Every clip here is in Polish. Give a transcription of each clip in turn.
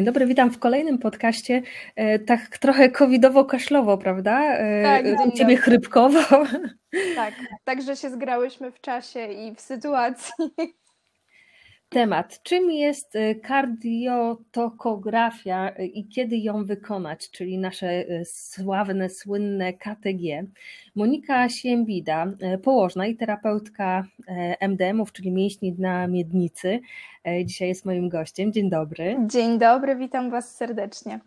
Dzień dobry, witam w kolejnym podcaście. E, tak trochę covidowo-kaszlowo, prawda? E, tak, U ciebie chrypkowo. Tak, także się zgrałyśmy w czasie i w sytuacji. Temat. Czym jest e, kardiotokografia i kiedy ją wykonać, czyli nasze sławne, słynne KTG. Monika Siembida, położna i terapeutka MDM-ów, czyli mięśni dna miednicy, dzisiaj jest moim gościem. Dzień dobry. Dzień dobry, witam Was serdecznie.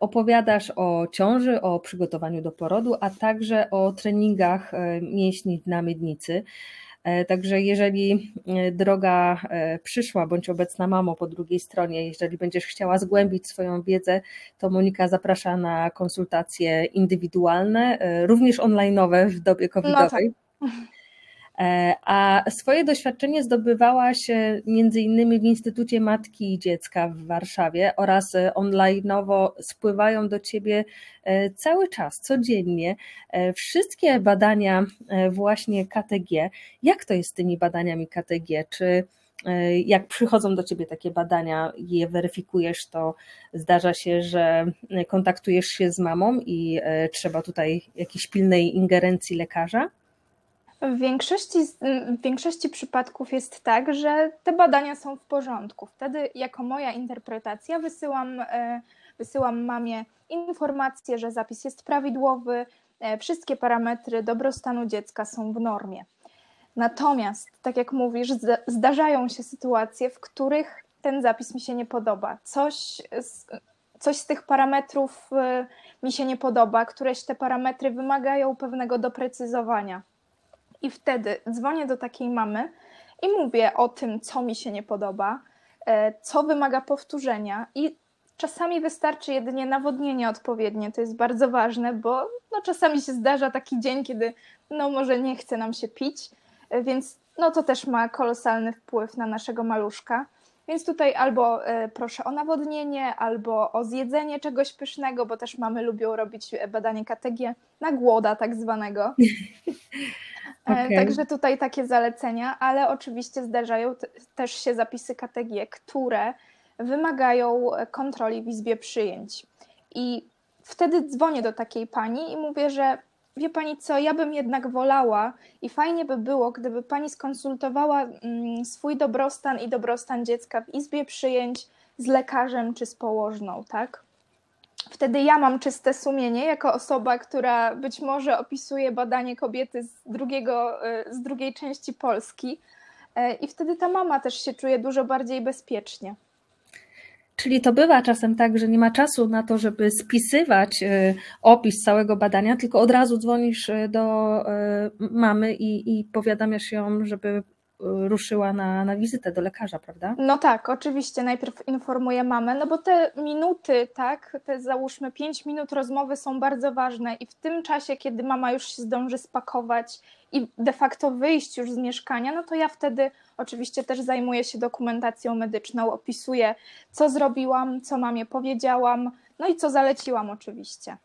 Opowiadasz o ciąży, o przygotowaniu do porodu, a także o treningach mięśni na miednicy. Także jeżeli droga przyszła bądź obecna mamo po drugiej stronie, jeżeli będziesz chciała zgłębić swoją wiedzę, to Monika zaprasza na konsultacje indywidualne, również online'owe w dobie covidowej. No tak. E, a swoje doświadczenie zdobywałaś między innymi w Instytucie Matki i Dziecka w Warszawie oraz e, online'owo spływają do ciebie e, cały czas, codziennie wszystkie badania właśnie KTG. Jak to jest z tymi badaniami KTG? Czy jak przychodzą do ciebie takie badania, je weryfikujesz, to zdarza się, że kontaktujesz się z mamą i trzeba tutaj jakiejś pilnej ingerencji lekarza? W większości, w większości przypadków jest tak, że te badania są w porządku. Wtedy, jako moja interpretacja, wysyłam, e, wysyłam mamie informację, że zapis jest prawidłowy, e, wszystkie parametry dobrostanu dziecka są w normie. Natomiast, tak jak mówisz, zdarzają się sytuacje, w których ten zapis mi się nie podoba. Coś z, coś z tych parametrów e, mi się nie podoba, któreś te parametry wymagają pewnego doprecyzowania i wtedy dzwonię do takiej mamy i mówię o tym, co mi się nie podoba, e, co wymaga powtórzenia i czasami wystarczy jedynie nawodnienie odpowiednie. To jest bardzo ważne, bo no, czasami się zdarza taki dzień, kiedy no, może nie chce nam się pić, e, więc no, to też ma kolosalny wpływ na naszego maluszka. Więc tutaj albo e, proszę o nawodnienie, albo o zjedzenie czegoś pysznego, bo też mamy lubią robić badanie KTG na głoda tak zwanego. E, okay. Także tutaj takie zalecenia, ale oczywiście zdarzają też się zapisy KTG, które wymagają kontroli w izbie przyjęć. I wtedy dzwonię do takiej pani i mówię, że wie pani co, ja bym jednak wolała i fajnie by było, gdyby pani skonsultowała mm, swój dobrostan i dobrostan dziecka w izbie przyjęć z lekarzem czy z położną, tak? Wtedy ja mam czyste sumienie jako osoba, która być może opisuje badanie kobiety z, drugiego, e, z drugiej części Polski. E, I wtedy ta mama też się czuje dużo bardziej bezpiecznie. Czyli to bywa czasem tak, że nie ma czasu na to, żeby spisywać e, opis całego badania, tylko od razu dzwonisz do mamy i, i powiadamiasz ją, żeby ruszyła na, na wizytę do lekarza, prawda? No tak, oczywiście. Najpierw informuję mamę, no bo te minuty, tak, te załóżmy 5 minut rozmowy są bardzo ważne i w tym czasie, kiedy mama już się zdąży spakować i de facto wyjść już z mieszkania, no to ja wtedy oczywiście też zajmuję się dokumentacją medyczną, opisuję, co zrobiłam, co mamie powiedziałam, no i co zaleciłam oczywiście.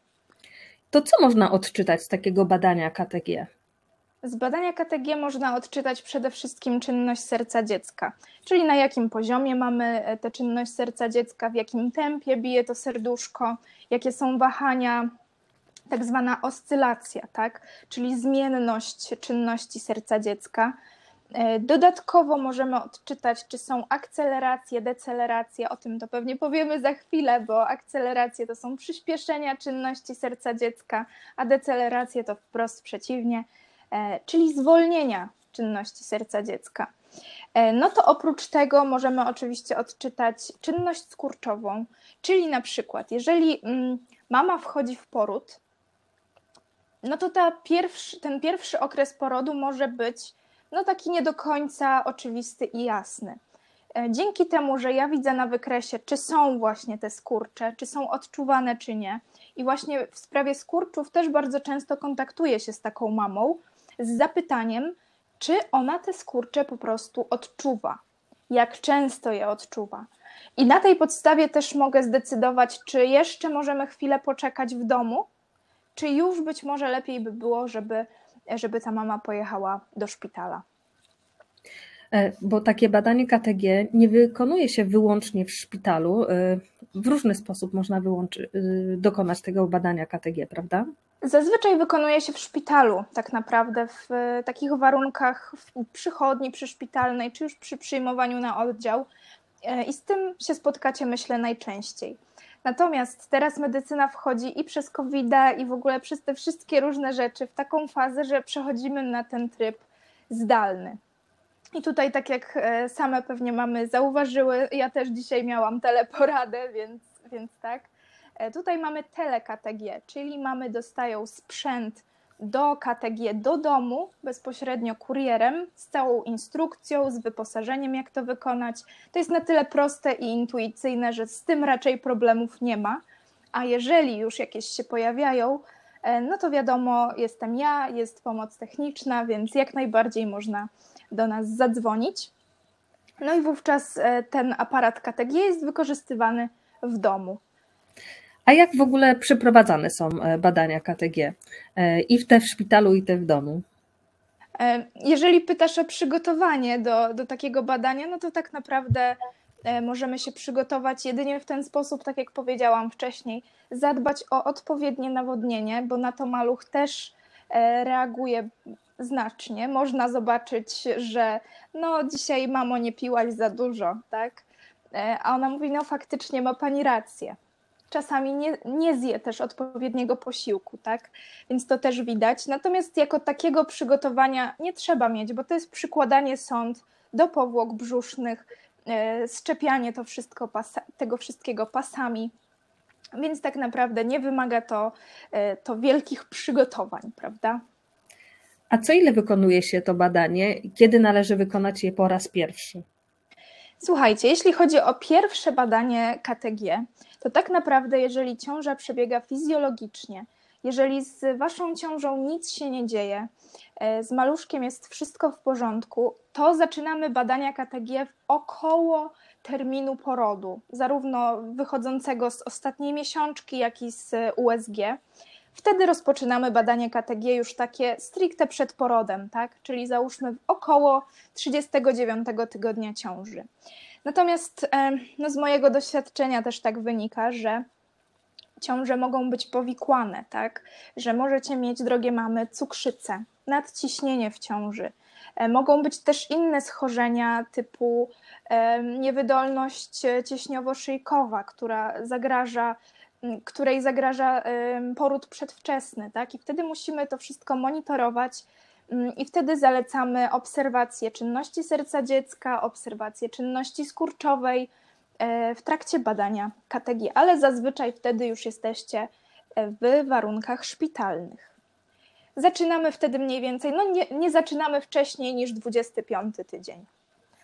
To co można odczytać z takiego badania KTG? Z badania KTG można odczytać przede wszystkim czynność serca dziecka, czyli na jakim poziomie mamy e, tę czynność serca dziecka, w jakim tempie bije to serduszko, jakie są wahania, tak zwana oscylacja, tak? czyli zmienność czynności serca dziecka. E, dodatkowo możemy odczytać, czy są akceleracje, deceleracje, o tym to pewnie powiemy za chwilę, bo akceleracje to są przyspieszenia czynności serca dziecka, a deceleracje to wprost przeciwnie, czyli zwolnienia czynności serca dziecka. E, no to oprócz tego możemy oczywiście odczytać czynność skurczową, czyli na przykład, jeżeli mm, mama wchodzi w poród, no to ta pierwszy, ten pierwszy okres porodu może być no taki nie do końca oczywisty i jasny. E, dzięki temu, że ja widzę na wykresie, czy są właśnie te skurcze, czy są odczuwane, czy nie, i właśnie w sprawie skurczów też bardzo często kontaktuję się z taką mamą, z zapytaniem, czy ona te skurcze po prostu odczuwa, jak często je odczuwa. I na tej podstawie też mogę zdecydować, czy jeszcze możemy chwilę poczekać w domu, czy już być może lepiej by było, żeby, żeby ta mama pojechała do szpitala. E, bo takie badanie KTG nie wykonuje się wyłącznie w szpitalu. E, w różny sposób można wyłączy, e, dokonać tego badania KTG, prawda? Zazwyczaj wykonuje się w szpitalu, tak naprawdę, w takich warunkach w przychodni przyszpitalnej, czy już przy przyjmowaniu na oddział. I z tym się spotkacie, myślę, najczęściej. Natomiast teraz medycyna wchodzi i przez covid i w ogóle przez te wszystkie różne rzeczy w taką fazę, że przechodzimy na ten tryb zdalny. I tutaj, tak jak e, same pewnie mamy zauważyły, ja też dzisiaj miałam teleporadę, więc, więc tak. E, tutaj mamy tele-KTG, czyli mamy dostają sprzęt do KTG do domu bezpośrednio kurierem z całą instrukcją, z wyposażeniem, jak to wykonać. To jest na tyle proste i intuicyjne, że z tym raczej problemów nie ma. A jeżeli już jakieś się pojawiają, e, no to wiadomo, jestem ja, jest pomoc techniczna, więc jak najbardziej można do nas zadzwonić. No i wówczas e, ten aparat KTG jest wykorzystywany w domu. A jak w ogóle przeprowadzane są e, badania KTG? E, I w te w szpitalu, i te w domu? Jeżeli pytasz o przygotowanie do, do takiego badania, no to tak naprawdę możemy się przygotować jedynie w ten sposób, tak jak powiedziałam wcześniej, zadbać o odpowiednie nawodnienie, bo na to maluch też reaguje znacznie. Można zobaczyć, że no dzisiaj mamo nie piłaś za dużo, tak? E, a ona mówi, no faktycznie ma pani rację. Czasami nie, nie zje też odpowiedniego posiłku, tak? Więc to też widać. Natomiast jako takiego przygotowania nie trzeba mieć, bo to jest przykładanie sąd do powłok brzusznych, e, szczepianie to wszystko pasa, tego wszystkiego pasami. Więc tak naprawdę nie wymaga to, e, to wielkich przygotowań, prawda? A co ile wykonuje się to badanie? Kiedy należy wykonać je po raz pierwszy? Słuchajcie, jeśli chodzi o pierwsze badanie KTG, to tak naprawdę, jeżeli ciąża przebiega fizjologicznie, jeżeli z waszą ciążą nic się nie dzieje, e, z maluszkiem jest wszystko w porządku, to zaczynamy badania KTG w około terminu porodu, zarówno wychodzącego z ostatniej miesiączki, jak i z USG. Wtedy rozpoczynamy badanie KTG już takie stricte przed porodem, tak? czyli załóżmy około 39 tygodnia ciąży. Natomiast no z mojego doświadczenia też tak wynika, że ciąże mogą być powikłane, tak? że możecie mieć, drogie mamy, cukrzycę, nadciśnienie w ciąży. E, mogą być też inne schorzenia typu niewydolność cieśniowo-szyjkowa, która zagraża której zagraża poród przedwczesny, tak? I wtedy musimy to wszystko monitorować i wtedy zalecamy obserwację czynności serca dziecka, obserwację czynności skurczowej e, w trakcie badania KTG, ale zazwyczaj wtedy już jesteście e, w warunkach szpitalnych. Zaczynamy wtedy mniej więcej, no nie, nie zaczynamy wcześniej niż 25 tydzień.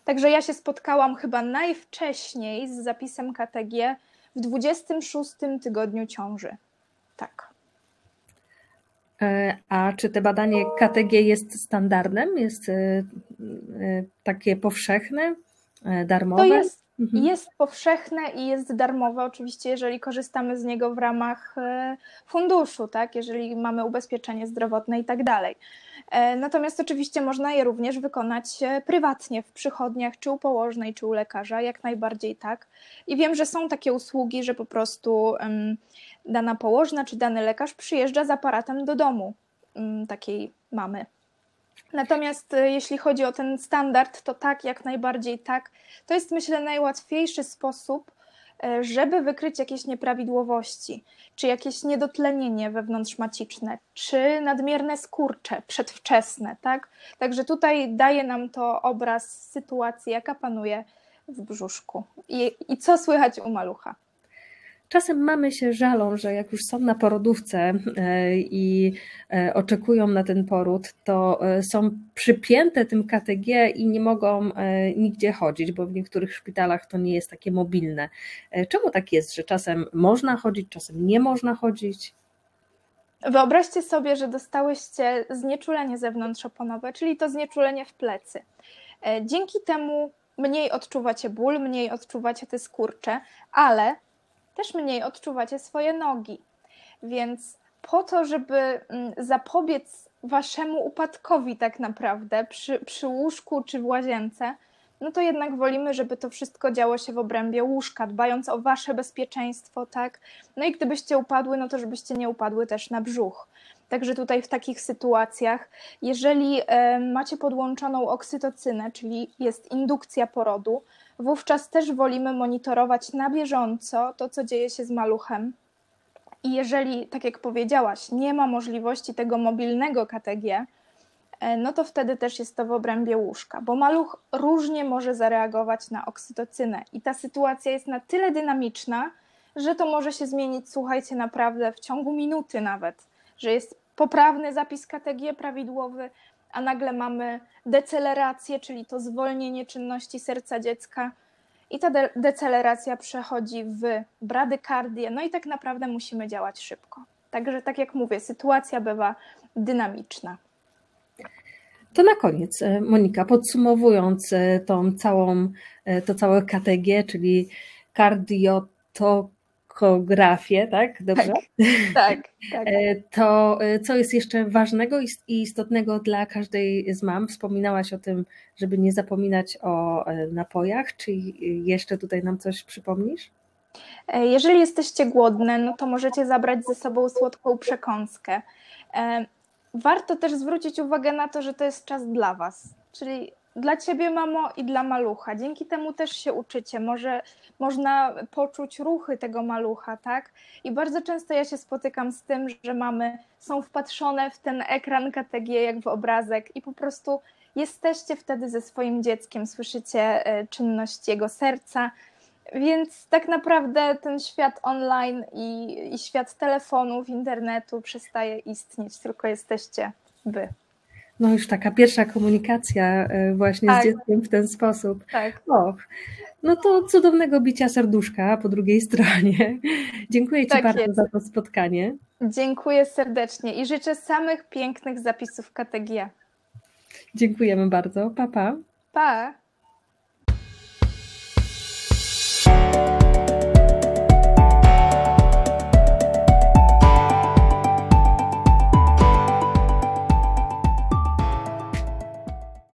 Także ja się spotkałam chyba najwcześniej z zapisem KTG w 26 tygodniu ciąży. Tak. E, a czy te badanie KTG jest standardem? Jest e, e, takie powszechne, darmowe? To jest, mhm. jest powszechne i jest darmowe, oczywiście, jeżeli korzystamy z niego w ramach funduszu, tak? jeżeli mamy ubezpieczenie zdrowotne i tak dalej. Natomiast oczywiście można je również wykonać prywatnie w przychodniach, czy u położnej, czy u lekarza, jak najbardziej tak. I wiem, że są takie usługi, że po prostu dana położna czy dany lekarz przyjeżdża z aparatem do domu takiej mamy. Natomiast e, jeśli chodzi o ten standard, to tak, jak najbardziej tak. To jest myślę najłatwiejszy sposób, e, żeby wykryć jakieś nieprawidłowości, czy jakieś niedotlenienie wewnątrzmaciczne, czy nadmierne skurcze przedwczesne, tak? Także tutaj daje nam to obraz sytuacji, jaka panuje w brzuszku i, i co słychać u malucha. Czasem mamy się żalą, że jak już są na porodówce e, i e, oczekują na ten poród, to e, są przypięte tym KTG i nie mogą nigdzie chodzić, bo w niektórych szpitalach to nie jest takie mobilne. Czemu tak jest, że czasem można chodzić, czasem nie można chodzić? Wyobraźcie sobie, że dostałyście znieczulenie zewnątrzoponowe, czyli to znieczulenie w plecy. Dzięki temu mniej odczuwacie ból, mniej odczuwacie te skurcze, ale też mniej odczuwacie swoje nogi. Więc po to, żeby mm, zapobiec waszemu upadkowi tak naprawdę przy, przy łóżku czy w łazience, no to jednak wolimy, żeby to wszystko działo się w obrębie łóżka, dbając o wasze bezpieczeństwo, tak? No i gdybyście upadły, no to żebyście nie upadły też na brzuch. Także tutaj w takich sytuacjach, jeżeli macie podłączoną oksytocynę, czyli jest indukcja porodu, wówczas też wolimy monitorować na bieżąco to, co dzieje się z maluchem. I jeżeli, tak jak powiedziałaś, nie ma możliwości tego mobilnego KTG, e, no to wtedy też jest to w obrębie łóżka, bo maluch różnie może zareagować na oksytocynę i ta sytuacja jest na tyle dynamiczna, że to może się zmienić, słuchajcie, naprawdę w ciągu minuty nawet, że jest poprawny zapis KTG prawidłowy, a nagle mamy decelerację, czyli to zwolnienie czynności serca dziecka i ta de deceleracja przechodzi w bradykardię, no i tak naprawdę musimy działać szybko. Także tak jak mówię, sytuacja bywa dynamiczna. To na koniec, e, Monika, podsumowując e, tą całą, e, to całe KTG, czyli kardiotok echografię, tak? Dobrze? Tak, tak, tak. To co jest jeszcze ważnego i istotnego dla każdej z mam? Wspominałaś o tym, żeby nie zapominać o e, napojach. Czy jeszcze tutaj nam coś przypomnisz? E, jeżeli jesteście głodne, no to możecie zabrać ze sobą słodką przekąskę. Warto też zwrócić uwagę na to, że to jest czas dla Was, czyli dla ciebie, mamo, i dla malucha. Dzięki temu też się uczycie. Może można poczuć ruchy tego malucha, tak? I bardzo często ja się spotykam z tym, że mamy są wpatrzone w ten ekran KTG jak w obrazek i po prostu jesteście wtedy ze swoim dzieckiem, słyszycie e, czynność jego serca. Więc tak naprawdę ten świat online i, i świat telefonów, internetu przestaje istnieć, tylko jesteście wy. No już taka pierwsza komunikacja e, właśnie tak. z dzieckiem w ten sposób. Tak. Och, no to cudownego bicia serduszka po drugiej stronie. Dziękuję Ci tak bardzo jest. za to spotkanie. Dziękuję serdecznie i życzę samych pięknych zapisów KTG. Dziękujemy bardzo. Pa, pa. Pa.